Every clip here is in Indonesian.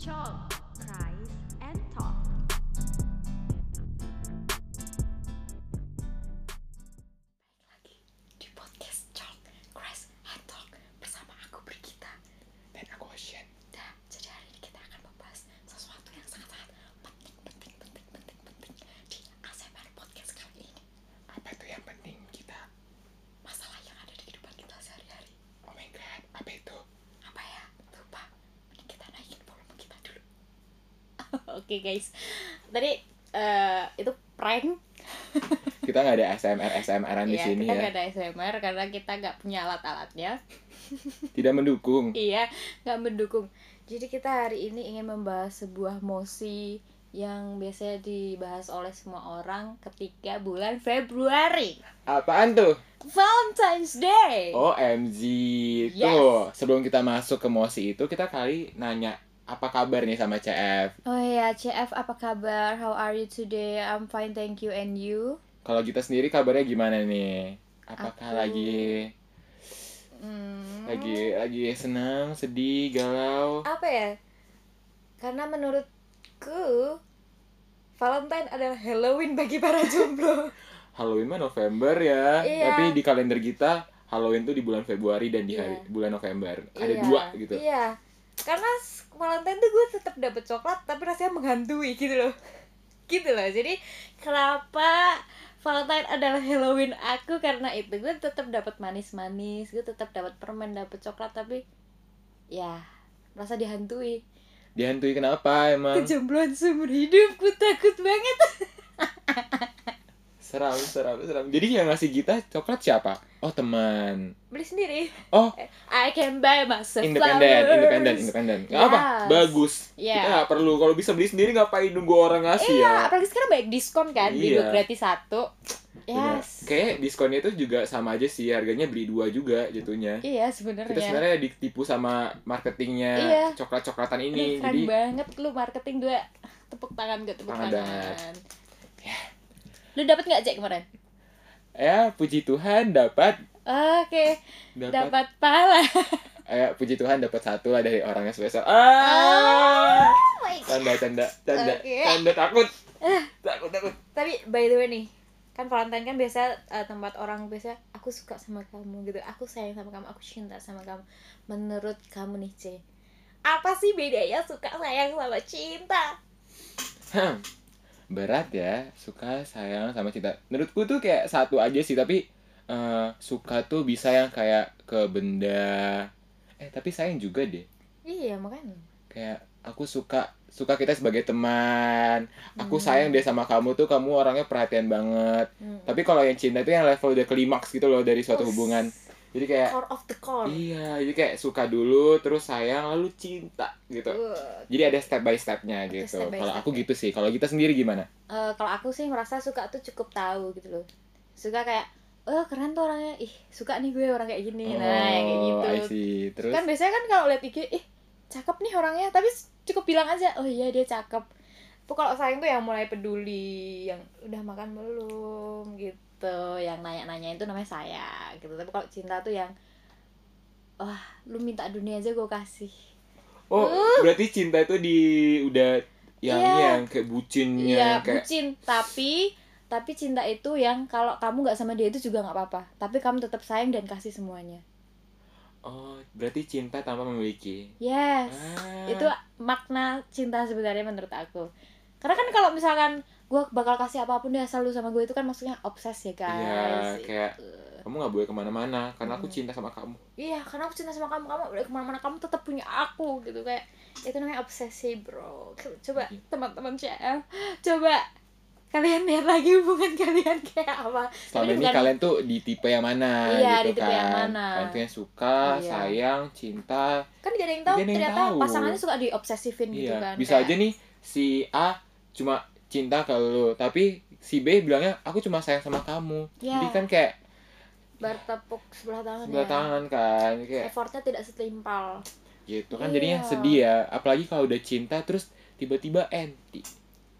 Talk, Oke guys Tadi eh, itu prank kita nggak ada ASMR ASMRan di Iya, sini kita ya nggak ada ASMR karena kita nggak punya alat-alatnya tidak mendukung Iya, nggak mendukung. Jadi kita hari ini ingin membahas sebuah mosi yang biasanya dibahas oleh semua orang ketika bulan Februari. apaan tuh Valentine's Day. OMG Yes. tuh sebelum kita masuk ke mosi itu kita kali nanya apa kabar nih sama CF Oh iya, CF apa kabar? How are you today? I'm fine, thank you. And you? kalau kita sendiri kabarnya gimana nih apakah Aku- lagi Hmm, lagi lagi senang sedih galau apa ya? Karena menurutku Valentine adalah Halloween bagi para jomblo. Halloween mah November ya Iya. tapi di kalender kita Halloween tuh di bulan Februari dan di hari Iya. bulan November ada Iya, dua gitu Iya. Karena Valentine tuh gue tetap dapat coklat tapi rasanya menghantui gitu loh. Gitu loh. Jadi kenapa Valentine adalah Halloween aku karena itu gue tetap dapat manis-manis, gue tetap dapat permen, dapat coklat tapi ya rasa dihantui. dihantui kenapa emang Kejombloan seumur hidupku takut banget. seram seram seram jadi yang ngasih kita coklat siapa oh teman Beli sendiri. oh I can buy myself independen independen independen nggak apa Yes. bagus Iya. kita nggak perlu kalau bisa beli sendiri ngapain nunggu orang ngasih Iya, ya apalagi sekarang banyak diskon kan, beli Iya. dua gratis satu. Bener. Yes. kayak diskonnya itu juga sama aja sih harganya beli dua juga jatuhnya Iya sebenarnya. kita sebenarnya ditipu sama marketingnya Iya. coklat coklatan Aduh, ini keren jadi banget lu marketing dua tepuk tangan gak tepuk Tangan tangan. banget. Lu dapat nggak cek kemarin? ya puji Tuhan dapat Oke, dapat dapat pala. eh puji Tuhan dapat satu lah dari orang yang spesial ah my tanda tanda tanda Oke. tanda takut Eh. takut takut Tapi by the way nih, kan Valentine kan biasa eh, tempat orang biasa aku suka sama kamu gitu, aku sayang sama kamu, aku cinta sama kamu. Menurut kamu nih C, apa sih bedanya suka sayang sama cinta? Hmm, berat ya suka sayang sama cinta menurutku tuh kayak satu aja sih tapi eh, suka tuh bisa yang kayak ke benda eh tapi sayang juga deh Iya makanya. kayak aku suka suka kita sebagai teman aku Hmm. sayang deh sama kamu tuh kamu orangnya perhatian banget Hmm. tapi kalau yang cinta itu yang level udah klimaks gitu loh dari suatu Us. hubungan jadi kayak core of the core. iya jadi kayak suka dulu terus sayang lalu cinta gitu. Uh, jadi ada step by stepnya gitu. step by kalau step aku ya. gitu sih. Kalau kita sendiri gimana? Eh, kalau aku sih merasa suka tuh cukup tahu gitu loh. Suka kayak oh keren tuh orangnya. Ih suka nih gue orang kayak gini. Nah yang kayak Oh, gitu. I see. Terus? Kan biasanya kan kalau lihat IG ih cakep nih orangnya. Tapi cukup bilang aja oh iya dia cakep. Tapi kalau sayang tuh yang mulai peduli yang udah makan belum gitu yang nanya-nanya itu namanya sayang gitu tapi kalau cinta tuh yang wah lu minta dunia aja gue kasih oh, berarti cinta itu di udah yang Uh. Ini yang kayak bucinnya Iya, kayak bucin. Tapi tapi cinta itu yang kalau kamu nggak sama dia itu juga nggak apa-apa. Tapi kamu tetap sayang dan kasih semuanya. oh, berarti cinta tanpa memiliki. Yes. Ah. Itu makna cinta sebenarnya menurut aku. Karena kan kalau misalkan gue bakal kasih apa pun dia selalu sama gue itu kan maksudnya obses ya guys. Iya, kayak Gitu. kamu nggak boleh ke mana-mana karena aku cinta sama kamu. Iya, karena aku cinta sama kamu, kamu boleh ke mana-mana, kamu tetap punya aku gitu kayak itu namanya obsesi bro. Coba Iya. teman-teman CM, coba kalian lihat lagi hubungan kalian kayak apa. Selama ini bukan- kalian tuh di tipe yang mana Iya, gitu di tipe kan? yang mana. Kalian tuh yang suka, Iya. sayang, cinta. kan gak ada yang tahu ternyata tahu. pasangannya suka diobsesifin gitu iya. kan Bisa kayak, aja nih si A cuma cinta ke lu, tapi si B bilangnya aku cuma sayang sama kamu. Iya. Jadi kan kayak bertepuk sebelah tangan sebelah ya. tangan kan kayak effortnya tidak setimpal. Gitu kan Iya. jadinya sedih ya. Apalagi kalau udah cinta terus tiba-tiba anti.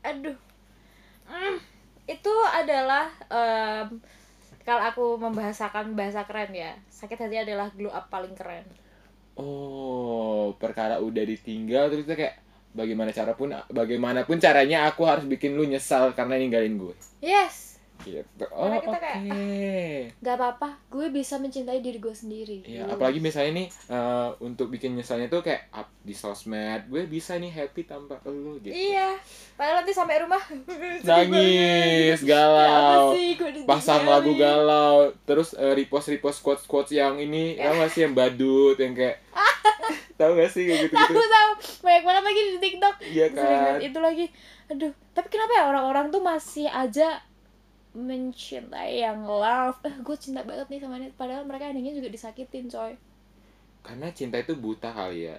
Aduh. Mm, itu adalah em, kalau aku membahasakan bahasa keren ya sakit hati adalah glow up paling keren. Oh perkara udah ditinggal terus kayak bagaimana cara pun bagaimanapun caranya aku harus bikin lu nyesal karena ninggalin gue. Yes gitu oh Karena kita kayak, gak apa-apa gue bisa mencintai diri gue sendiri. Iya, apalagi misalnya nih eh, untuk bikin nyesalnya tuh kayak up di sosmed, gue bisa nih happy tanpa lu gitu. iya padahal nanti sampai rumah. Nangis, galau, pasang lagu galau, terus eh, repost repost quotes quotes yang ini, tau gak sih yang badut yang kayak, tau gak sih kayak gitu tahu gitu? tahu. Banyak banget lagi di TikTok. Iya kan? itu lagi. Aduh tapi kenapa ya orang-orang tuh masih aja mencintai yang love eh gue cinta banget nih sama ini padahal mereka endingnya juga disakitin coy Karena cinta itu buta kali ya.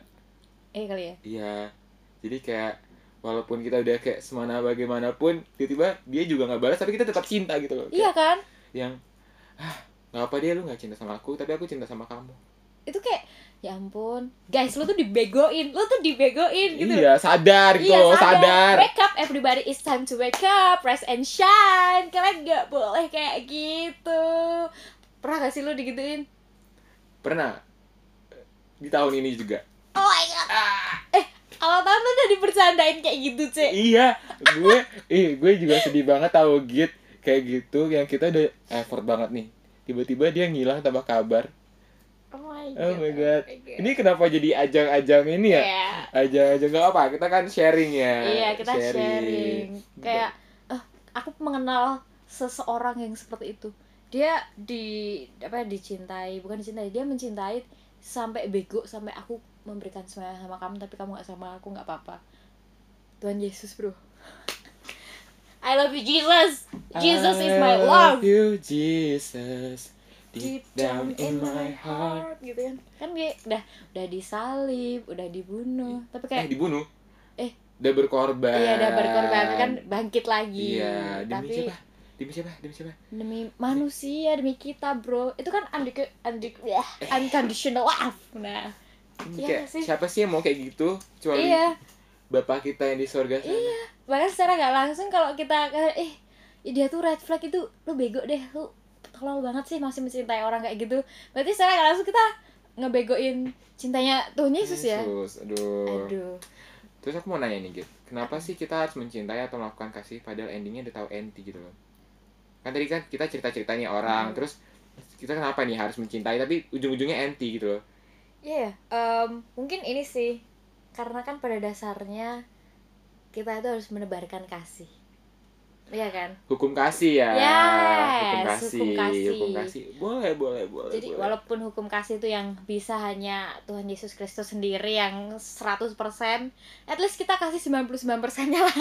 eh kali ya Iya, jadi kayak walaupun kita udah kayak semana bagaimanapun, tiba-tiba dia juga nggak balas, tapi kita tetap cinta gitu loh. iya kan Yang, ah nggak apa dia lu nggak cinta sama aku, tapi aku cinta sama kamu. itu kayak ya ampun guys lu tuh dibegoin lu tuh dibegoin gitu Iya, sadar gitu Iya, loh, sadar. Wake up everybody, it's time to wake up, rise and shine. Kalian gak boleh kayak gitu. Pernah gak sih lu digituin? Pernah di tahun ini juga. Oh my god. Eh, awal tahun lu udah dibercandain kayak gitu, Cek. Iya, gue, ih, gue juga sedih banget tahu git kayak gitu yang kita udah effort banget nih. Tiba-tiba dia ngilang tanpa kabar. Oh my god. Oh my god. Oh my god. Ini kenapa jadi ajang-ajang ini ya? Iya. Ajang-ajang gak apa, kita kan sharing ya. Iya, kita sharing. Kayak eh, aku mengenal seseorang yang seperti itu. Dia di apa dicintai, bukan dicintai, dia mencintai sampai bego sampai aku memberikan semuanya sama kamu tapi kamu gak sama aku nggak apa-apa. Tuhan Yesus, Bro. I love you Jesus. Jesus is my I love. you, Jesus. Deep down in my heart. gitu kan. Kan dia udah udah disalib, udah dibunuh, tapi Eh, kayak dibunuh? Eh. Udah berkorban. iya udah berkorban kan bangkit lagi. Iya, demi tapi siapa? Demi siapa? Demi siapa? demi manusia demi kita bro itu kan undic undic ya, unconditional love nah Iya kayak, sih? siapa sih yang mau kayak gitu? Kecuali iya Bapak kita yang di surga sana. iya bahkan secara nggak langsung kalau kita eh dia tuh red flag itu lu bego deh lu tolol banget sih masih mencintai orang kayak gitu berarti secara langsung kita ngebegoin cintanya Tuhan Yesus ya Yesus, aduh. aduh Terus aku mau nanya nih, Git. Kenapa sih kita harus mencintai atau melakukan kasih padahal endingnya udah tahu anti gitu loh? Kan tadi kan kita cerita-cerita nih orang, Hmm. terus kita kenapa nih harus mencintai tapi ujung-ujungnya anti gitu loh. Iya, em, mungkin ini sih karena kan pada dasarnya kita itu harus menebarkan kasih, iya kan? Hukum kasih ya. Yes, hukum kasih. hukum kasih. Hukum kasih. Boleh, boleh, boleh. Jadi boleh. walaupun hukum kasih itu yang bisa hanya Tuhan Yesus Kristus sendiri yang 100% at least kita kasih 99 persennya lah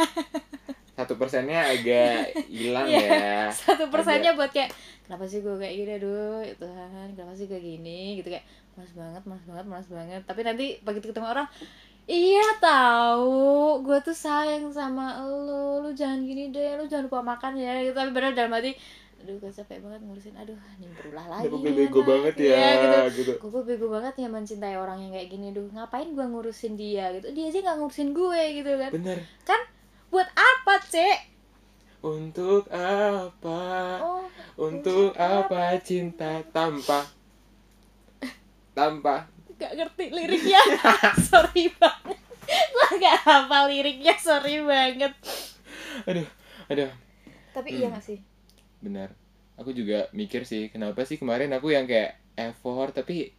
satu persennya agak hilang Iya. ya. satu persennya buat kayak kenapa sih gue kayak gini aduh ya Tuhan kenapa sih gue gini gitu kayak malas banget malas banget malas banget tapi nanti begitu ketemu orang iya tahu. Gue tuh sayang sama lo. Lu jangan gini deh. Lu jangan lupa makan ya. Gitu. Tapi benar dalam hati aduh gue capek banget ngurusin. Aduh ini berulah lagi gue bego anak." banget ya, Iya, gitu. gitu. gue bego banget ya mencintai orang yang kayak gini. Duh ngapain gue ngurusin dia gitu. Dia aja nggak ngurusin gue gitu kan. Bener. buat apa cek? Untuk apa? oh Untuk apa? cinta? Tanpa. Tanpa gak ngerti liriknya. Sorry banget. Gue gak hafal liriknya sorry banget. Aduh aduh. Tapi Hmm. iya gak sih? Benar. Aku juga mikir sih kenapa sih kemarin aku yang kayak effort tapi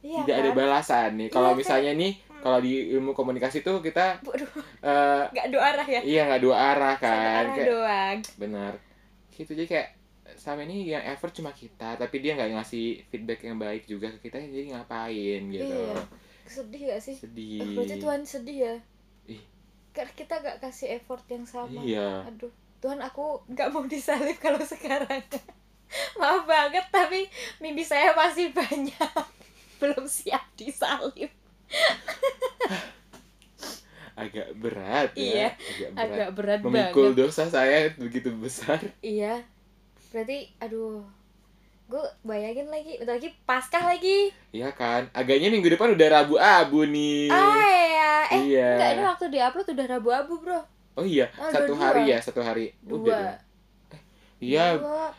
iya tidak ada kan? balasan nih. Kalau Iya kan? misalnya nih kalau di ilmu komunikasi tuh kita Waduh, eh gak dua arah ya? iya nggak dua arah satu kan arah kayak doang. Benar. Gitu jadi kayak sama ini yang effort cuma kita tapi dia nggak ngasih feedback yang baik juga ke kita jadi ngapain gitu. Iya. sedih gak sih? Sedih. Eh, berarti Tuhan sedih ya? Ih. karena kita gak kasih effort yang sama. Iya. Aduh Tuhan aku gak mau disalib kalau sekarang. Maaf banget tapi mimpi saya masih banyak. Belum siap disalib. Agak berat Iya, ya agak berat. agak berat memikul banget. dosa saya begitu besar. Iya berarti aduh gue bayangin lagi bentar lagi paskah lagi. Iya kan? Agaknya minggu depan udah rabu abu nih. Ah ya eh iya. enggak ini waktu diupload udah rabu abu bro. Oh iya Ah, satu dua-dua. hari ya satu hari. Dua. udah dong. iya. Dua.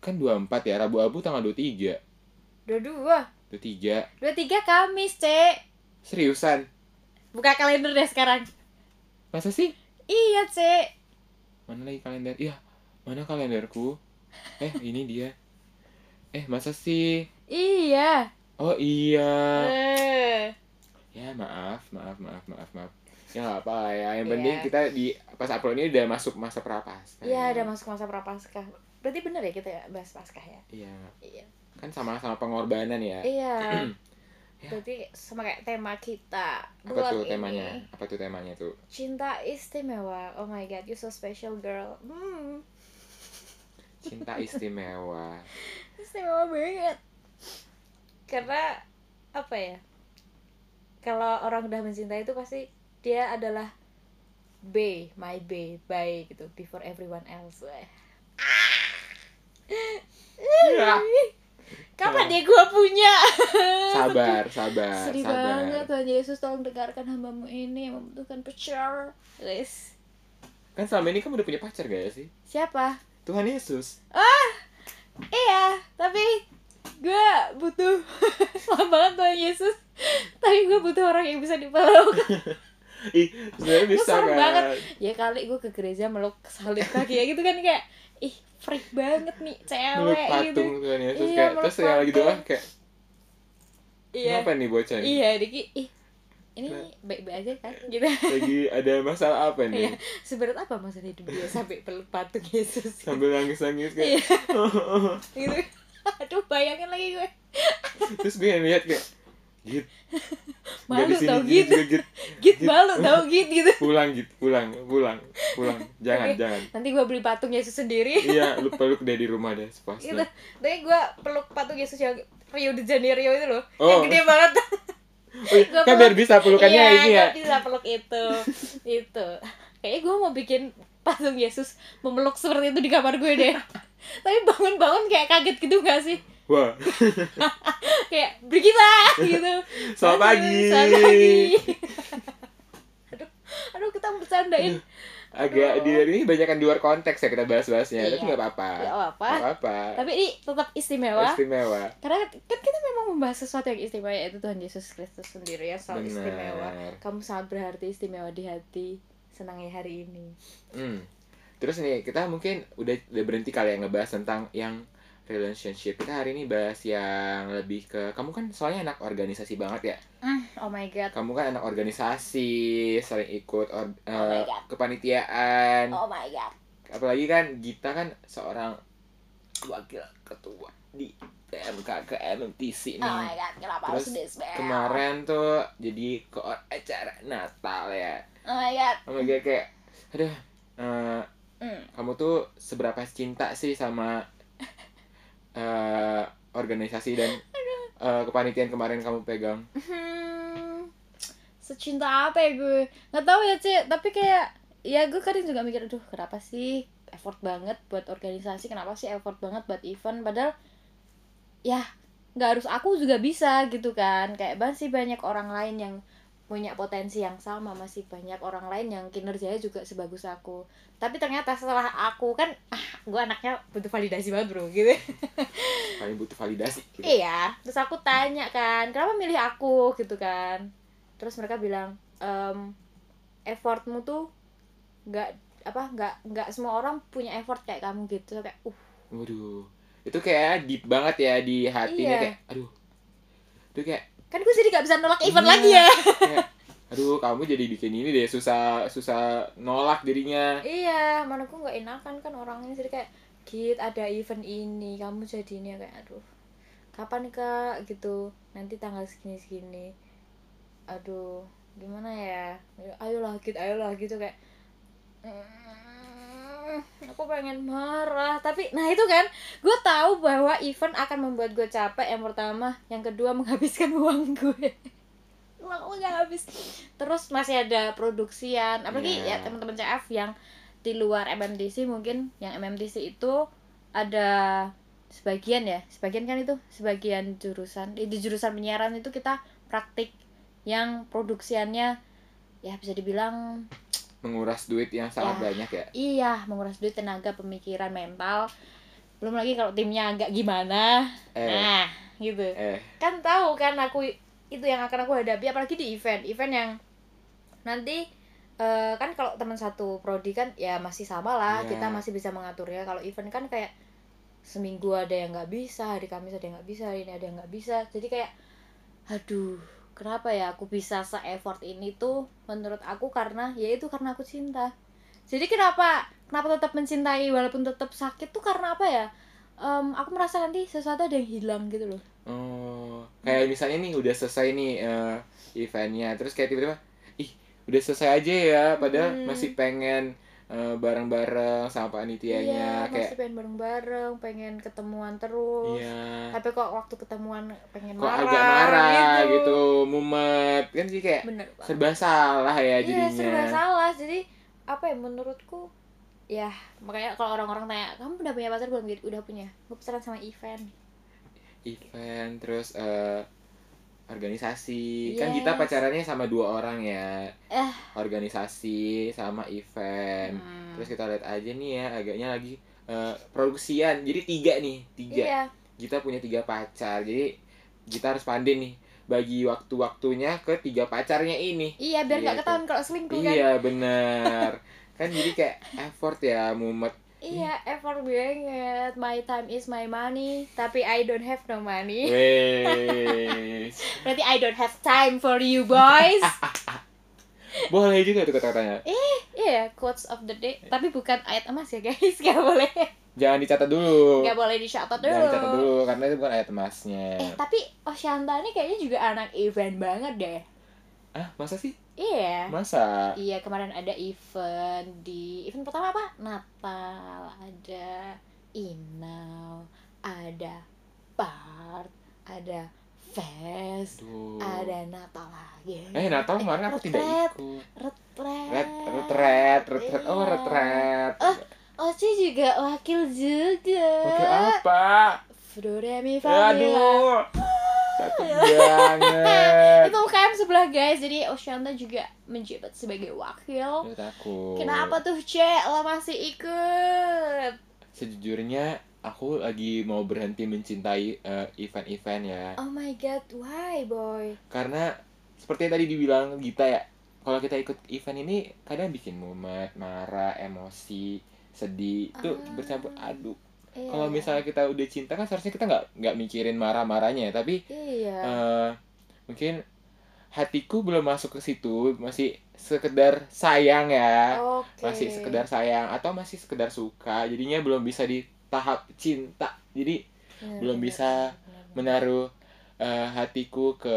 Kan dua empat ya rabu abu tanggal dua tiga. Dua. Dua dua tiga. Dua tiga kamis cek. Seriusan? Buka kalender deh sekarang. Masa sih? iya cek. Mana lagi kalender? Iya, mana kalenderku? Eh, ini dia. Eh, masa sih? iya Oh iya. Eh. Ya maaf, maaf, maaf, maaf, maaf. Ya nggak apa ya. Yang penting Iya. kita di pas upload ini udah masuk masa prapaskah. iya udah masuk masa prapaskah berarti bener ya kita ya bahas paskah ya Iya. iya Kan sama-sama pengorbanan ya. iya Ya. berarti sama kayak tema kita Apa bulan tuh ini. temanya? Apa tuh temanya tuh? cinta istimewa oh my god you so special girl hmm Cinta istimewa. istimewa banget karena apa ya kalau orang udah mencintai itu pasti dia adalah B my B bye gitu before everyone else. Ya. kapan dia gua punya Sabar, sabar, sedih sabar. banget Tuhan Yesus tolong dengarkan hambamu ini yang membutuhkan pacar Wes. Kan selama ini kamu udah punya pacar gak ya sih? siapa Tuhan Yesus. iya tapi gue butuh lama banget Tuhan Yesus tapi gue butuh orang yang bisa dipeluk Ih, sebenarnya bisa kan? banget. ya kali gue ke gereja meluk salib kaki ya gitu kan kayak ih freak banget nih Meluk cewek gitu patung Tuhan Yesus Iya, kayak meluk terus yang lagi doa patung. kayak iya kenapa nih bocah nih? iya Diki ih ini baik-baik aja kan gitu. Lagi ada masalah apa nih? iya seberat apa masalah hidup dia sampai peluk patung Yesus? Sambil nangis-nangis kayak gitu. Aduh bayangin lagi gue. Terus gue yang lihat kayak git. Malu tau git gitu juga, git. Git malu tau git gitu. Pulang git pulang pulang pulang. Jangan Oke. jangan. nanti gue beli patung Yesus sendiri. Iya lu peluk deh di rumah deh gitu. Sepuasnya tapi gue peluk patung Yesus yang Rio de Janeiro itu loh. Oh. yang gede banget Gua kan biar bisa pelukannya iya, ini ya. bisa peluk itu. Itu kayaknya gue mau bikin patung Yesus memeluk seperti itu di kamar gue deh. Tapi bangun-bangun kayak kaget gitu gak sih? Wah. Kayak Brigita gitu. Selamat pagi. selamat pagi. Aduh aduh kita bercandain agak di ini banyak di luar konteks ya kita bahas-bahasnya tapi Iya. nggak apa-apa. Ya apa nggak apa-apa. Tapi ini tetap istimewa. Istimewa. Karena kan kita memang membahas sesuatu yang istimewa yaitu Tuhan Yesus Kristus sendiri yang selalu Benar. istimewa. Kamu sangat berarti istimewa di hati senangnya hari ini. Hmm. Terus nih kita mungkin udah udah berhenti kali ya ngebahas tentang yang relationship. Kita hari ini bahas yang lebih ke kamu kan soalnya anak organisasi banget ya. oh my god Kamu kan anak organisasi, sering ikut or, Oh my eh, kepanitiaan. oh my god Apalagi kan Gita kan seorang wakil ketua di PMK ke MMTC oh my nih. god kenapa Terus harus Kemarin tuh jadi ke acara Natal ya. oh my god Oh my God kayak aduh eh, Hmm. kamu tuh seberapa cinta sih sama eh organisasi dan eh, kepanitiaan kemarin kamu pegang? hmm, secinta apa ya gue? Nggak tahu ya cek tapi kayak ya gue kadang juga mikir aduh kenapa sih effort banget buat organisasi? Kenapa sih effort banget buat event? Padahal ya nggak harus aku juga bisa gitu kan. Kayak masih banyak orang lain yang punya potensi yang sama masih banyak orang lain yang kinerjanya juga sebagus aku tapi ternyata setelah aku kan ah gue anaknya butuh validasi banget bro gitu Paling butuh validasi. Gitu. Iya, terus aku tanya kan, kenapa milih aku gitu kan? Terus mereka bilang, ehm, effortmu tuh nggak apa nggak nggak semua orang punya effort kayak kamu gitu kayak uh Waduh, itu kayak deep banget ya di hatinya Iya. kayak, aduh, itu kayak, kan gue jadi nggak bisa nolak event Iya. lagi ya. Kayak, aduh kamu jadi bikin ini deh susah susah nolak dirinya. iya mana gue nggak enakan kan orangnya. Jadi kayak Git ada event ini kamu jadi ini ya kayak aduh kapan kak? Gitu. Nanti tanggal segini segini aduh gimana ya? Ayolah Git ayolah. Gitu kayak "Mm, aku pengen marah. Tapi nah itu kan gue tahu bahwa event akan membuat gue capek. Yang pertama yang kedua menghabiskan uang gue. Uang gue gak habis. Terus masih ada produksian. Apalagi Iya. ya teman-teman CF yang di luar MMTC mungkin yang MMTC itu ada sebagian ya. Sebagian kan itu? Sebagian jurusan. Di jurusan penyiaran itu kita praktik yang produksiannya ya bisa dibilang Menguras duit yang sangat Ya. banyak ya. iya menguras duit tenaga pemikiran mental. Belum lagi kalau timnya agak gimana. Eh, nah gitu. Eh, kan tahu kan aku itu yang akan aku hadapi apalagi di event. Event yang nanti eh, kan kalau teman satu prodi kan ya masih sama lah. Iya. kita masih bisa mengaturnya kalau event kan kayak seminggu ada yang nggak bisa hari kamis ada yang nggak bisa hari ini ada yang nggak bisa. Jadi kayak aduh kenapa ya aku bisa se effort ini tuh menurut aku karena ya itu karena aku cinta. Jadi kenapa kenapa tetap mencintai walaupun tetap sakit tuh karena apa ya? Em, aku merasa nanti sesuatu ada yang hilang gitu loh. Oh, kayak misalnya nih udah selesai nih eh, eventnya, terus kayak tiba-tiba, ih udah selesai aja ya, padahal Hmm. masih pengen eh, bareng-bareng sama panitianya, iya kayak masih pengen bareng-bareng pengen ketemuan terus. Iya, tapi kok waktu ketemuan pengen kok marah, agak marah gitu. mumet, kan sih kayak bener banget. serba salah ya iya jadinya. serba salah. Jadi apa ya menurutku ya makanya kalau orang-orang tanya kamu udah punya pacar belum? Gitu udah punya. Gue pacaran sama event Event, terus eh, organisasi, kan Yes. kita pacarannya sama dua orang ya, Eh. organisasi sama event. Hmm. Terus kita lihat aja nih ya, agaknya lagi eh, produksian, jadi tiga nih, tiga. iya kita punya tiga pacar jadi kita harus pandai nih bagi waktu-waktunya ke tiga pacarnya ini iya biar Iya, nggak itu. ketahuan kalau selingkuh kan iya bener kan jadi kayak effort ya mumet iya effort banget my time is my money tapi I don't have no money. Berarti I don't have time for you boys. Boleh juga tuh kata-katanya. Iya quotes of the day. Tapi bukan ayat emas ya guys. Nggak boleh. Jangan dicatat dulu. Nggak boleh dicatat dulu. jangan dicatat dulu karena itu bukan ayat emasnya. Eh tapi Oshanta ini kayaknya juga anak event banget deh ah masa sih iya masa Iya kemarin ada event di event pertama apa? Natal ada Inau ada part ada fest Duh. ada Natal lagi eh Natal kemarin aku tidak ikut retret ret retret retret oh Iya. retret Oci juga wakil juga Oke apa Do re mi fa mi la. Aduh. Takut banget. itu sebelah guys jadi Oshanta juga menjabat sebagai wakil takut. kenapa tuh cek lo masih ikut Sejujurnya aku lagi mau berhenti mencintai eh, event-event ya. Oh my god, why boy? Karena seperti yang tadi dibilang Gita ya, kalau kita ikut event ini kadang bikin mumet, marah, emosi, sedih, itu Ah. bercampur aduk. Iya. Kalau misalnya kita udah cinta kan seharusnya kita nggak nggak mikirin marah-marahnya, tapi Iya. eh mungkin hatiku belum masuk ke situ, masih sekedar sayang ya. Oke. masih sekedar sayang atau masih sekedar suka jadinya belum bisa di tahap cinta jadi Benar, belum bisa menaruh eh, hatiku ke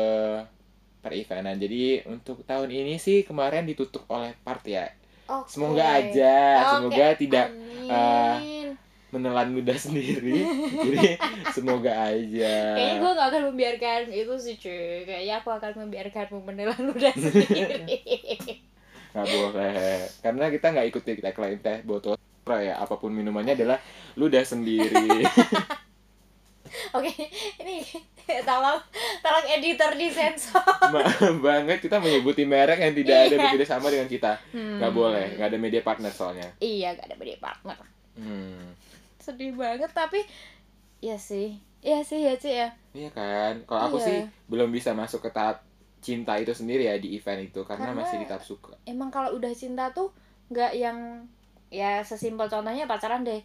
per-eventan jadi untuk tahun ini sih kemarin ditutup oleh part ya Oke. semoga aja Oke, semoga tidak Amin. Menelan ludah sendiri. Jadi semoga aja. Kayaknya gue gak akan membiarkan itu sih cuy. Kayaknya aku akan membiarkanmu menelan ludah sendiri. Nggak boleh. Karena kita nggak ikuti tagline teh botol ya. Apa pun minumannya adalah ludah sendiri. Oke, ini tolong tolong editor disensor. Ma- banget. Kita menyebuti merek yang tidak ada Iya. berbeda sama dengan kita. Nggak Hmm. boleh. Nggak ada media partner soalnya. Iya, gak ada media partner. Hmm. Sedih banget tapi Iya sih. Iya sih ya Ci ya. Iya kan? Kalau aku Iya. sih belum bisa masuk ke tahap cinta itu sendiri ya di event itu karena, Karena- masih di tahap suka. emang kalau udah cinta tuh nggak yang ya sesimpel contohnya pacaran deh.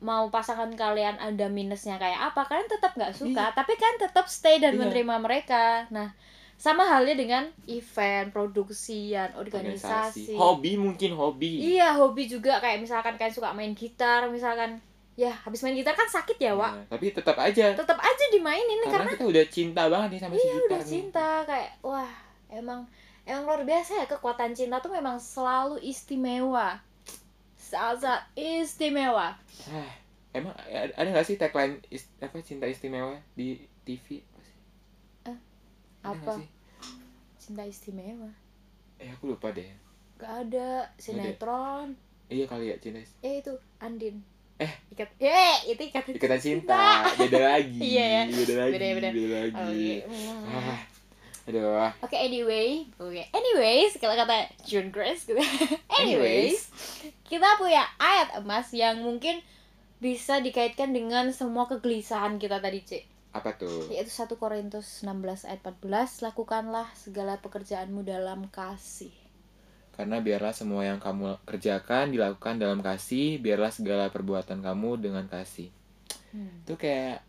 Mau pasangan kalian ada minusnya kayak apa kalian tetap nggak suka tapi kan tetap stay dan Iya. menerima mereka. Nah sama halnya dengan event produksian organisasi, hobi mungkin hobi. Iya hobi juga. Kayak misalkan kalian suka main gitar misalkan ya habis main gitar kan sakit ya Wak? Iya, tapi tetap aja. Tetap aja dimainin karena karena kita udah cinta banget nih sama si iya gitar udah nih. cinta kayak wah emang emang luar biasa ya kekuatan cinta tuh memang selalu istimewa. Sangat istimewa. Ah, emang ada ada nggak sih tagline is- apa cinta istimewa di TV? Ada nggak apa? sih? cinta istimewa? Eh aku lupa deh. Gak ada sinetron. Iya kali ya cinta eh itu Andin Eh. ikat eh itu ikatan ikatan cinta beda lagi Iya ya. beda lagi Beda, beda. lagi Oke. Mm. ah, aduh Oke, anyway, oke, anyways, kalau kata June Grace gitu. anyways, kita punya ayat emas yang mungkin bisa dikaitkan dengan semua kegelisahan kita tadi, Cik. apa tuh Yaitu 1 Korintus 16 ayat 14, lakukanlah segala pekerjaanmu dalam kasih. Karena biarlah semua yang kamu kerjakan dilakukan dalam kasih biarlah segala perbuatan kamu dengan kasih Hmm. itu kayak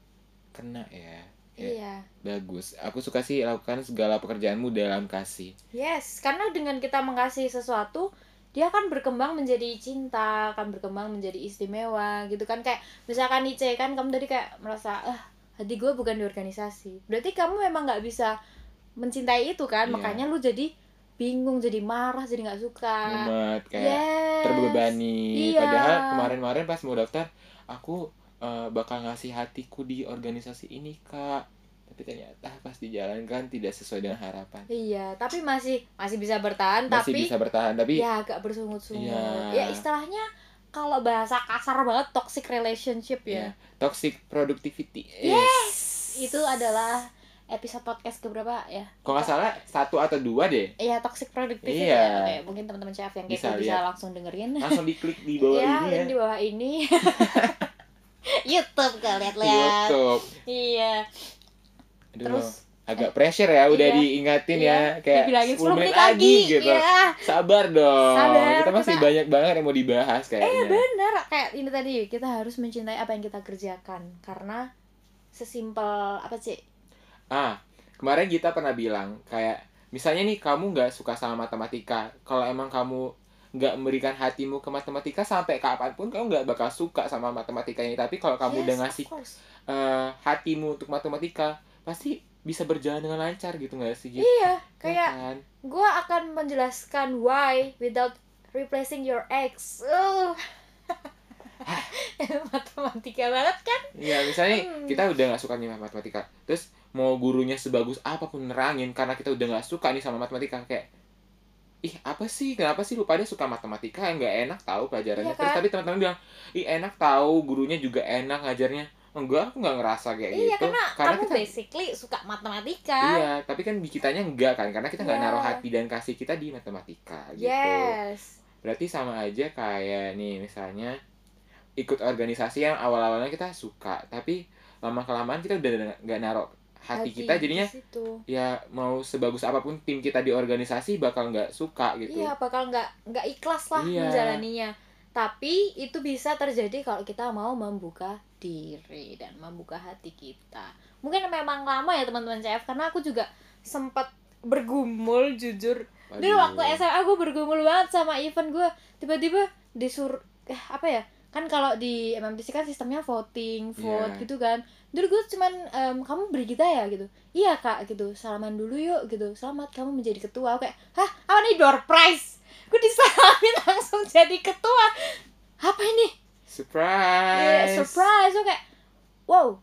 kena ya Iya. bagus aku suka sih lakukan segala pekerjaanmu dalam kasih Yes, karena dengan kita mengasihi sesuatu, dia akan berkembang menjadi cinta, akan berkembang menjadi istimewa gitu kan kayak misalkan Ice kan kamu tadi kayak merasa ah hati gue bukan di organisasi. Berarti kamu memang nggak bisa mencintai itu kan, Iya. makanya lu jadi bingung, jadi marah, jadi nggak suka. mumet kayak Yes. terbebani Iya. padahal kemarin-kemarin pas mau daftar aku eh, bakal ngasih hatiku di organisasi ini kak tapi ternyata pas dijalankan tidak sesuai dengan harapan Iya, tapi masih masih bisa bertahan, masih tapi bisa bertahan tapi ya agak bersungut-sungut. Iya. Ya istilahnya kalau bahasa kasar banget toxic relationship ya. ya, toxic productivity Yes, itu adalah episode podcast keberapa ya? kok nggak salah satu atau dua deh Iya, toxic productivity Iya. ya. Oke, mungkin teman-teman chef yang Bisa bisa, lihat. langsung dengerin. langsung diklik di bawah Iya, ini ya link di bawah ini. YouTube kalian lihat. YouTube Iya. Aduh, Terus agak pressure ya udah Iya. diingatin Iya, ya kayak dibilangin 10 menit lagi, lagi gitu Iya. sabar dong Sabar, kita masih kita- banyak banget yang mau dibahas kayaknya Eh bener kayak ini tadi kita harus mencintai apa yang kita kerjakan karena sesimpel apa sih? Ah, kemarin kita pernah bilang kayak misalnya nih kamu nggak suka sama matematika, kalau emang kamu nggak memberikan hatimu ke matematika sampai kapan pun kamu nggak bakal suka sama matematika ini. Tapi kalau kamu Yes, udah ngasih eh, hatimu untuk matematika, pasti bisa berjalan dengan lancar gitu nggak sih? Gitu, Iya, Ya kayak kan? gue akan menjelaskan why without replacing your ex. Uh. Matematika banget kan? Iya, misalnya Hmm. kita udah nggak suka nih matematika, terus mau gurunya sebagus apa pun nerangin karena kita udah nggak suka nih sama matematika kayak ih apa sih kenapa sih lu pada suka matematika nggak enak tahu pelajarannya Iya, terus kan? tapi teman-teman bilang ih enak tahu gurunya juga enak ngajarnya enggak aku nggak ngerasa kayak Iya, gitu karena, kamu kita basically suka matematika. iya tapi kan kitanya enggak kan karena kita nggak Iya. naruh hati dan kasih kita di matematika gitu Yes. berarti sama aja kayak nih misalnya ikut organisasi yang awal-awalnya kita suka tapi lama kelamaan kita udah nggak naruh hati, kita di jadinya situ. ya mau sebagus apa pun tim kita di organisasi bakal nggak suka gitu Iya, bakal nggak nggak ikhlas lah Iya. menjalaninya. Tapi itu bisa terjadi kalau kita mau membuka diri dan membuka hati kita. Mungkin memang lama ya teman-teman CF karena aku juga sempat bergumul jujur. Dulu Waduh. waktu SMA aku bergumul banget sama event gue. Tiba-tiba disuruh eh apa ya? Kan kalau di MMTC kan sistemnya voting, vote Iya. gitu kan. Dulu gue cuman em, kamu beri kita ya gitu. Iya kak gitu. Salaman dulu yuk gitu. Selamat kamu menjadi ketua. Aku kayak hah apa nih door prize? Gue disalamin langsung jadi ketua. Apa ini? Iya, surprise surprise. Aku kayak wow.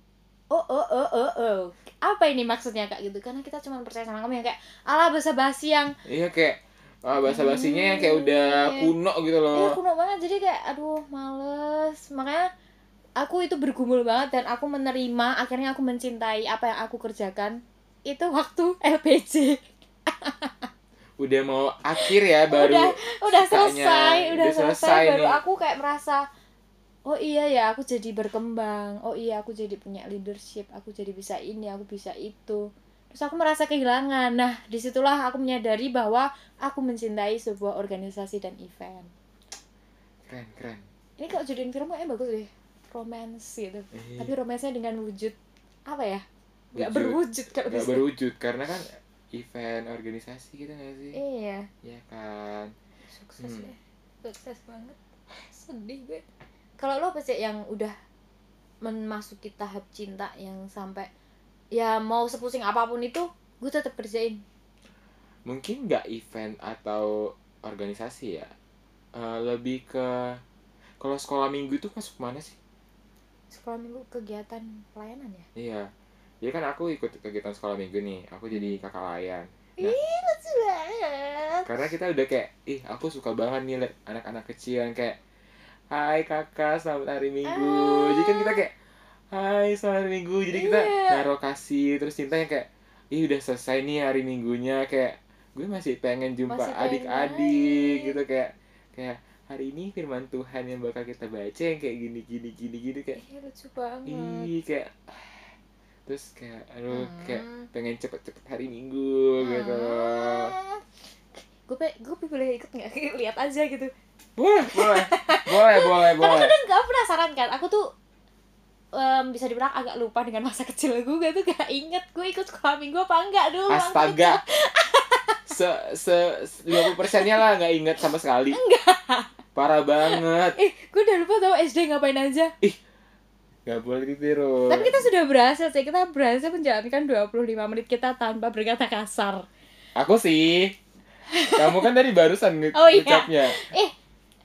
Oh oh oh oh oh. Apa ini maksudnya kak gitu? Karena kita cuma percaya sama kamu yang kayak ala bahasa basi yang iya kayak bahasa basinya yang kayak udah Hmm. kuno gitu Iya loh kuno banget. Jadi kayak aduh males. Makanya aku itu bergumul banget dan aku menerima akhirnya aku mencintai apa yang aku kerjakan itu waktu LPG udah mau akhir ya baru udah udah selesai udah, Udah selesai, selesai baru nih. aku kayak merasa oh iya ya aku jadi berkembang. Oh iya aku jadi punya leadership. Aku jadi bisa ini aku bisa itu terus aku merasa kehilangan. Nah di situlah aku menyadari bahwa aku mencintai sebuah organisasi dan event. Keren keren. Ini kalau jadiin film kayaknya bagus deh. Romance gitu. Eh, tapi romansnya dengan wujud apa ya? Nggak Wujud. berwujud kalau nggak berwujud. Karena kan event organisasi gitu nggak sih? Iya. Ya kan? Sukses Hmm. deh. Sukses banget. Sedih gue. Kalau lo apa sih yang udah memasuki tahap cinta yang sampai ya mau sepusing apa pun itu gue tetap kerjain. Mungkin nggak event atau organisasi ya. Eh, lebih ke kalau sekolah minggu itu masuk mana sih? Sekolah minggu kegiatan pelayanan ya? Iya. Jadi kan aku ikut kegiatan sekolah minggu nih aku jadi kakak layan. Nah. ih lucu banget. Karena kita udah kayak ih aku suka banget nih liat anak-anak kecil yang kayak Hai kakak selamat hari minggu. Ah. jadi kan kita kayak Hai selamat hari minggu. Jadi kita Iya. naruh kasih terus cintanya kayak ih udah selesai nih hari minggunya. Kayak gue masih pengen jumpa adik-adik gitu. Kayak kayak hari ini firman Tuhan yang bakal kita baca yang kayak gini gini gini gini kayak ih lucu banget. Ih kayak terus kayak aduh kayak Hmm. pengen cepet-cepet hari minggu gitu. Hmm. gue pe gue boleh ikut nggak? Lihat aja gitu. Boleh boleh. Boleh boleh karena boleh. kadang gak penasaran kan? Aku tuh em, bisa dibilang agak lupa dengan masa kecil gue tuh gak inget gue ikut sekolah minggu apa enggak dulu astaga. se se lima puluh persennya lah nggak inget sama sekali. Parah banget. Kecil. eh gue udah lupa tau SD ngapain aja. Nggak boleh ditiru tapi kita sudah berhasil sih kita berhasil menjalankan 25 menit kita tanpa berkata kasar. Aku sih. Kamu kan dari barusan Oh, iya. ngucapnya eh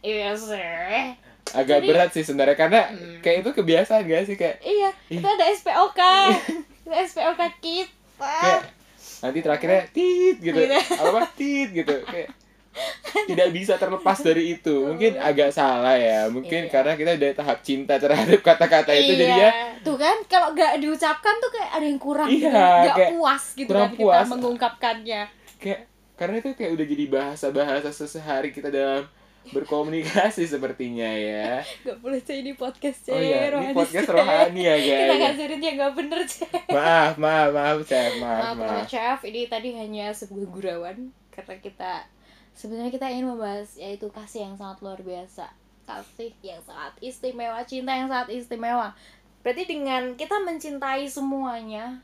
iya sih agak Jadi- berat sih sebenarnya karena Hmm. kayak itu kebiasaan gak sih kayak iya Ih. itu ada SPOK itu SPOK kita. Kayak nanti terakhirnya tit gitu. Gitu. apa tit gitu. Kayak tidak bisa terlepas dari itu. Mungkin agak salah ya. Mungkin Iya. karena kita udah tahap cinta terhadap kata-kata itu jadi ya tuh kan kalau nggak diucapkan tuh kayak ada yang kurang Iya, gitu nggak kayak puas gitu kurang kan puas. kita mengungkapkannya. Kayak karena itu kayak udah jadi bahasa-bahasa sehari kita dalam berkomunikasi sepertinya ya. Nggak boleh sih ini podcast oh iya rohani ini podcast sih. rohani ya kita guys. ngajarin dia nggak bener sih maaf maaf maaf chef. Maaf maaf maaf. chef. Ini tadi hanya sebuah gurauan karena kita sebenarnya kita ingin membahas yaitu kasih yang sangat luar biasa. Kasih yang sangat istimewa cinta yang sangat istimewa. Berarti dengan kita mencintai semuanya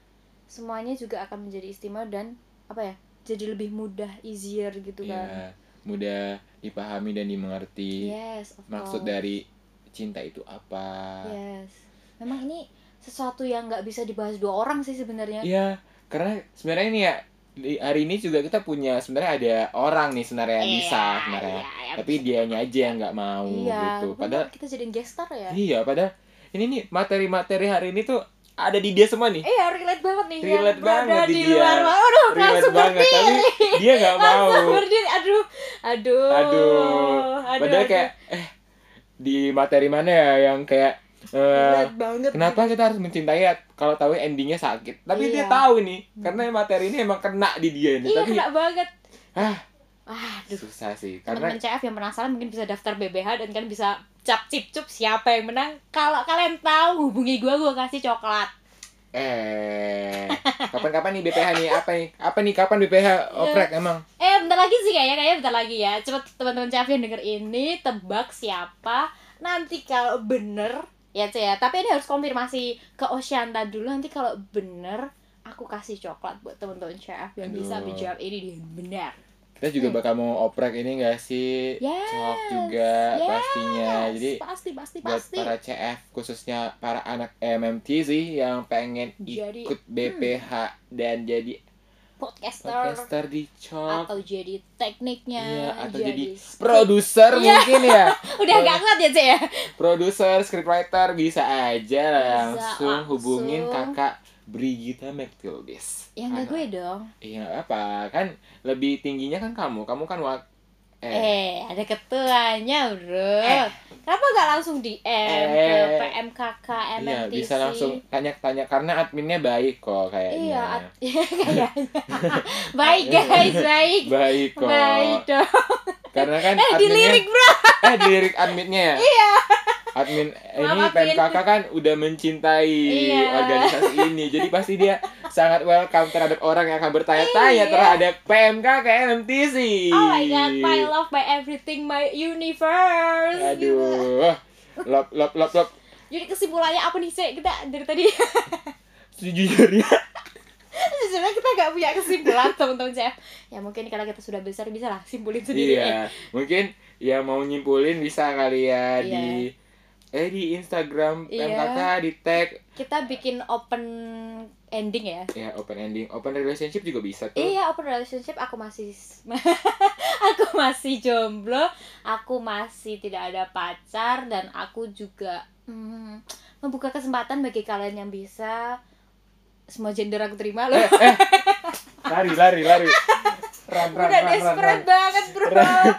semuanya juga akan menjadi istimewa dan apa ya jadi lebih mudah easier gitu kan. Ya mudah dipahami dan dimengerti yes of maksud course. dari cinta itu apa yes memang ini sesuatu yang nggak bisa dibahas dua orang sih sebenarnya Iya, karena sebenarnya ini ya di hari ini juga kita punya sebenarnya ada orang nih sebenarnya yang bisa Iya, sebenarnya. iya, yang Tapi dianya aja yang nggak mau iya gitu. Padahal kita jadiin guest star ya iya, padahal ini nih materi-materi hari ini tuh ada di dia semua nih. Iya relate banget nih Relate yang banget di di dia. luar Aduh Relate langsung banget, tapi berdiri dia nggak mau. Langsung berdiri Aduh Aduh Aduh. aduh, Padahal aduh. kayak eh di materi mana ya yang kayak Relate banget Kenapa kita harus mencintai ya kalau tahu endingnya sakit? Tapi dia Iya. tahu nih, karena materi ini emang kena di dia nih. Iya Tapi kena banget ah, Aduh susah sih. Karena Teman-teman CF yang penasaran mungkin bisa daftar BBH dan kan bisa cap cip cup siapa yang menang Kalau kalian tahu hubungi gue gue kasih coklat Eh, kapan-kapan nih BPH nih? Apa nih? Apa nih kapan BPH oprek emang? Eh bentar lagi sih kayaknya Kayaknya bentar lagi ya Cepet teman-teman CF yang denger ini Tebak siapa Nanti kalau bener Ya Cek ya Tapi ini harus konfirmasi ke Oceanta dulu Nanti kalau bener Aku kasih coklat buat teman-teman CF Yang bisa Aduh. menjawab ini dengan benar Kita juga bakal mau oprek ini gak sih? Hmm. Yes, Cok juga yes, pastinya. Jadi Pasti pasti buat pasti para CF khususnya para anak MMT sih yang pengen Jadi, ikut BPH dan jadi Podcaster podcaster di Cok. Atau jadi tekniknya Iya, atau jadi script- produser Iya. mungkin ya. Udah gak kuat ya Cek ya Produser, scriptwriter bisa aja langsung, langsung. hubungin kakak Brigita McTildis. Ya enggak Anak- gue dong Iya nggak apa kan lebih tingginya kan kamu kamu kan wak Eh, ada ketuanya, Bro. Kenapa nggak langsung DM ke Eh. PMKK MMTC? iya bisa langsung tanya-tanya karena adminnya baik kok kayaknya Iya, ad- kayaknya. baik guys, baik. baik kok Baik dong. karena kan Eh, dilirik, Bro. eh dilirik adminnya ya iya admin ini Maaf, admin. PMKK kan udah mencintai Iya. organisasi ini jadi pasti dia sangat welcome terhadap orang yang akan bertanya-tanya Iya. terhadap PMKK MMTC Oh my god, my love, my everything, my universe. Aduh lop lop lop lop Jadi kesimpulannya apa nih, Cek? Kita dari tadi sejujurnya sebenarnya kita nggak punya kesimpulan, teman-teman CF. Ya mungkin kalau kita sudah besar bisa lah simpulin sendiri. Iya, mungkin yang mau nyimpulin bisa kali ya Iya. di eh di Instagram Iya. PMKK di tag Kita bikin open ending ya. ya open ending, open relationship juga bisa tuh. Iya, open relationship aku masih aku masih jomblo, aku masih tidak ada pacar dan aku juga hmm, membuka kesempatan bagi kalian yang bisa semua gender aku terima loh. Eh, eh. Lari, lari, lari. Run, run, Udah run, desperate run. banget, Bro.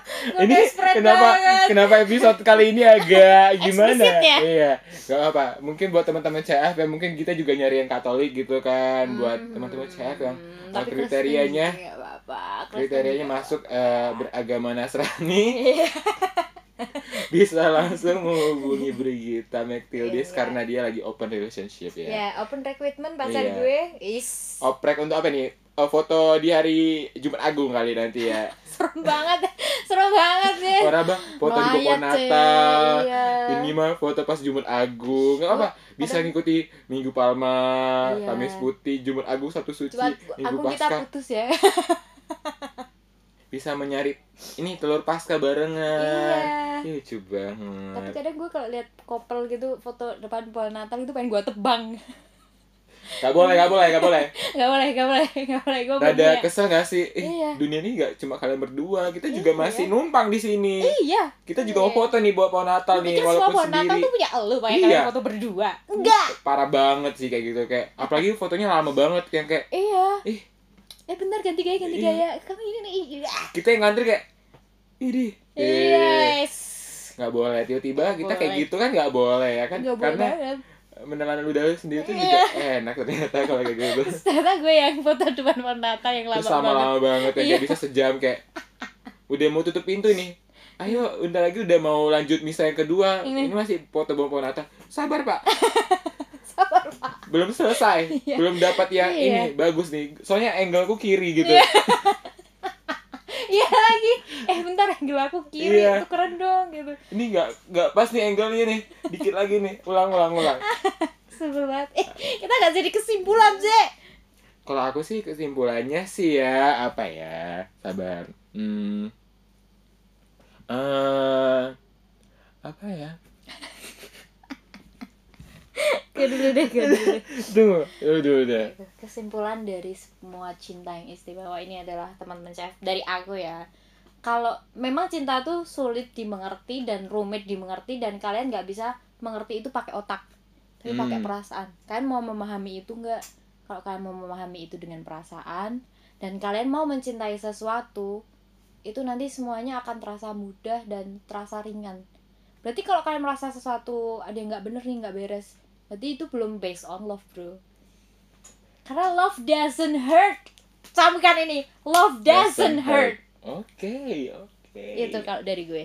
Ini kenapa banget. kenapa episode kali ini agak gimana? Ya? Iya, gak apa. Mungkin buat teman-teman CF ya mungkin kita juga nyari yang Katolik gitu kan, buat Hmm, teman-teman CF yang tapi kriterianya- apa-apa. Kriterianya masuk apa-apa. beragama Nasrani Iya. bisa langsung menghubungi Brigita McTildis Iya. karena dia lagi open relationship ya. Ya, open recruitment pacar Iya. gue is Oprek untuk apa nih? Eh, foto di hari Jumat Agung kali nanti ya. serem banget serem banget sih Orang bang foto di Popo Lumayan, Natal. Iya. Ini mah foto pas Jumat Agung. Nggak apa, bisa ada- ngikuti Minggu Palma, Iya. Kamis Putih, Jumat Agung satu suci, Coba Minggu aku kita Pasca. putus ya Bisa menyari ini telur pasca barengan. iya Lucu tapi banget. kadang gue kalau lihat couple gitu foto depan pohon Natal itu pengen gue tebang Gak boleh, gak boleh, gak boleh. nggak boleh nggak boleh nggak boleh gue Rada kesel gak sih? Eh, Iya. dunia ini gak cuma kalian berdua, kita juga Iya. masih numpang di sini. iya Kita juga mau Iya. foto nih buat pohon Natal nih, Pikir semua walaupun pohon Natal sendiri. tuh punya elu makanya Iya. kalian foto berdua enggak Parah banget sih kayak gitu kayak apalagi fotonya lama banget yang kayak iya ih eh bentar ganti gaya ganti Iya. gaya kamu ini nih iya kita yang ngantri kayak ini yes nggak boleh tiba-tiba kita kayak boleh. gitu kan nggak boleh ya kan nggak boleh banget menelan ludah sendiri tuh Iya. juga enak ternyata kalau kayak gitu. Ternyata gue yang foto depan pohon Natal yang lama terus banget lama-lama banget. ya Iya. bisa sejam kayak udah mau tutup pintu nih. Ayo udah lagi udah mau lanjut misa yang kedua. Ini. ini masih foto bom pohon Natal sabar pak. Sabar pak. Belum selesai. Iya. belum dapat yang Iya. ini bagus nih. Soalnya angleku kiri gitu iya lagi eh bentar angle aku kiri Iya. itu keren dong gitu. Ini nggak nggak pas nih angle-nya nih. Dikit lagi nih. Ulang ulang ulang. Sebel banget. Eh kita nggak jadi kesimpulan sih kalau aku sih kesimpulannya sih ya apa ya? Sabar. Hmm. Eh apa ya? Kayak dulu deh kayak dulu deh. Tunggu, udah udah. kesimpulan dari semua cinta yang istimewa ini adalah teman-teman chef dari aku ya kalau memang cinta tuh sulit dimengerti dan rumit dimengerti dan kalian nggak bisa mengerti itu pakai otak tapi pakai Hmm. perasaan. Kalian mau memahami itu nggak? Kalau kalian mau memahami itu dengan perasaan dan kalian mau mencintai sesuatu itu nanti semuanya akan terasa mudah dan terasa ringan. Berarti kalau kalian merasa sesuatu ada yang nggak bener nih nggak beres berarti itu belum based on love bro. Karena love doesn't hurt. Camkan ini love doesn't, hurt. Oke, oke. itu kalau dari gue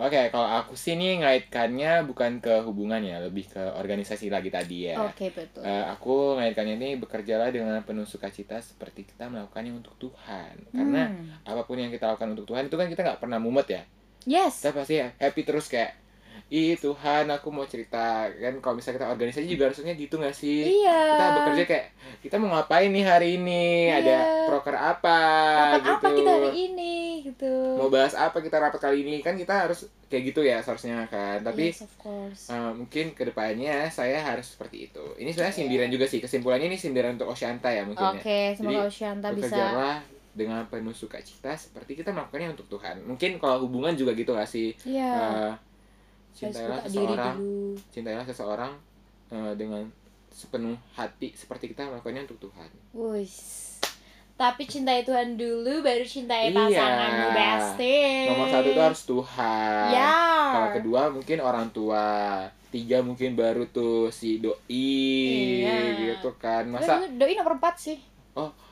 Oke, kalau aku sih nih ngaitkannya bukan ke hubungannya, lebih ke organisasi lagi tadi ya. oke betul Eh, aku ngaitkannya ini bekerjalah dengan penuh sukacita seperti kita melakukannya untuk Tuhan. Karena Hmm. apa pun yang kita lakukan untuk Tuhan itu kan kita nggak pernah mumet ya. yes Kita pasti happy terus kayak Ih Tuhan aku mau cerita. Kan kalau misalnya kita organisasi juga harusnya gitu nggak sih? Iya. Kita bekerja kayak kita mau ngapain nih hari ini? Iya. ada proker apa? Rapat gitu. apa kita hari ini? Gitu. Mau bahas apa kita rapat kali ini? Kan kita harus kayak gitu ya seharusnya kan. Tapi yes of course. eh, mungkin ke depannya saya harus seperti itu. Ini sebenarnya Iya. sindiran juga sih. Kesimpulannya ini sindiran untuk Oshanta ya mungkin oke ya semoga Oshanta bisa dengan penuh sukacita seperti kita melakukannya untuk Tuhan. Mungkin kalau hubungan juga gitu gak sih? Iya. Eh, harus cintailah seseorang cintailah seseorang eh, dengan sepenuh hati seperti kita melakukannya untuk Tuhan Wus. Tapi cintai Tuhan dulu baru cintai Iya. pasanganmu nomor satu itu harus Tuhan Ya. kalau kedua mungkin orang tua tiga mungkin baru tuh si doi Iya. gitu kan masa Doi- nomor 4 sih.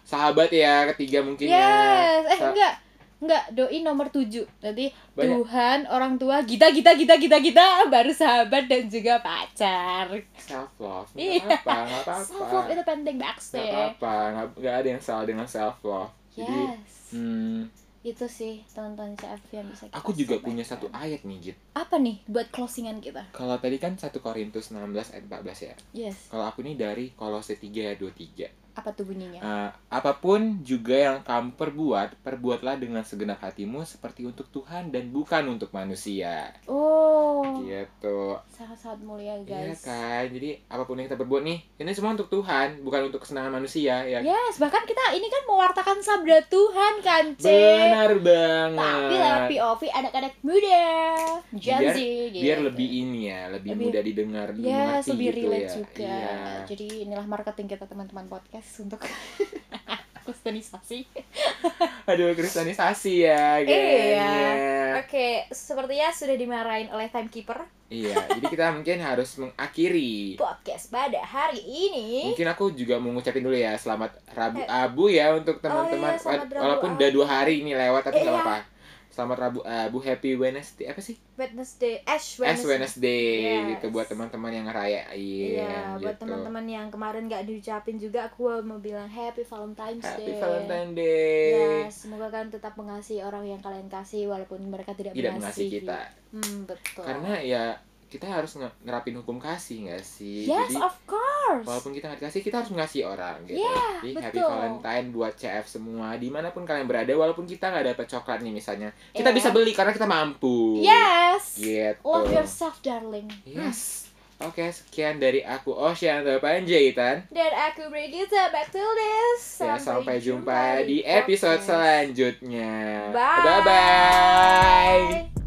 sahabat ya ketiga mungkin Yes. ya Eh enggak. Enggak, doi nomor 7. Nanti Banyak. Tuhan, orang tua, kita kita kita kita kita baru sahabat dan juga pacar. self love Iya. apa apa Self love itu penting nggak backstage. apa nggak nggak ada yang salah dengan self love jadi Yes. hmm, Itu sih teman-teman CF yang bisa kita aku juga punya satu ayat nih Git Apa nih buat closingan kita? kalau tadi kan 1 Korintus 16 ayat 14 ya Yes. kalau aku nih dari Kolose 3 ayat 23 Apa tuh bunyinya? Eh, apa pun juga yang kamu perbuat, perbuatlah dengan segenap hatimu seperti untuk Tuhan dan bukan untuk manusia. Oh. Gitu. Sangat-sangat mulia, Iya guys. kan? Jadi apa pun yang kita perbuat nih, ini semua untuk Tuhan, bukan untuk kesenangan manusia ya. Yes, bahkan kita ini kan mewartakan sabda Tuhan kan, Cek. Benar banget. Tapi lewat POV anak-anak muda, Gen Biar- Z gitu. Biar lebih ini ya, lebih, Lebih- mudah didengar, dimengerti lebih gitu relate ya. juga. Iya. Jadi inilah marketing kita teman-teman podcast untuk kristenisasi. Aduh, kristenisasi ya, Iya. gengnya. Oke, sepertinya sudah dimarahin oleh timekeeper Iya, jadi kita mungkin harus mengakhiri podcast pada hari ini. Mungkin aku juga mau ngucapin dulu ya selamat Rabu Eh. Abu ya untuk teman-teman. iya, selamat Rabu Walaupun udah dua hari ini lewat tapi nggak Iya. apa-apa. Selamat Rabu Abu Happy Wednesday apa sih Wednesday Ash Ash Wednesday, Wednesday Yes. gitu buat teman-teman yang ngerayain Iya, buat gitu. teman-teman yang kemarin nggak diucapin juga aku mau bilang Happy Valentine's Happy Day. Valentine Day Ya, semoga kalian tetap mengasihi orang yang kalian kasih walaupun mereka tidak, tidak mengasihi kita Hmm, betul. karena ya kita harus nge- nerapin hukum kasih nggak sih Yes, jadi of course. walaupun kita nggak dikasih kita harus mengasihi orang gitu Yeah, jadi happy betul. Valentine buat CF semua di mana pun kalian berada walaupun kita nggak dapat coklat nih misalnya kita Yeah. bisa beli karena kita mampu Yes. gitu Love yourself, darling. yes oke sekian dari aku Ocean Panjaitan Dan aku Brigitte back to this. ya sampai jumpa di podcast. episode selanjutnya Bye. bye, -bye.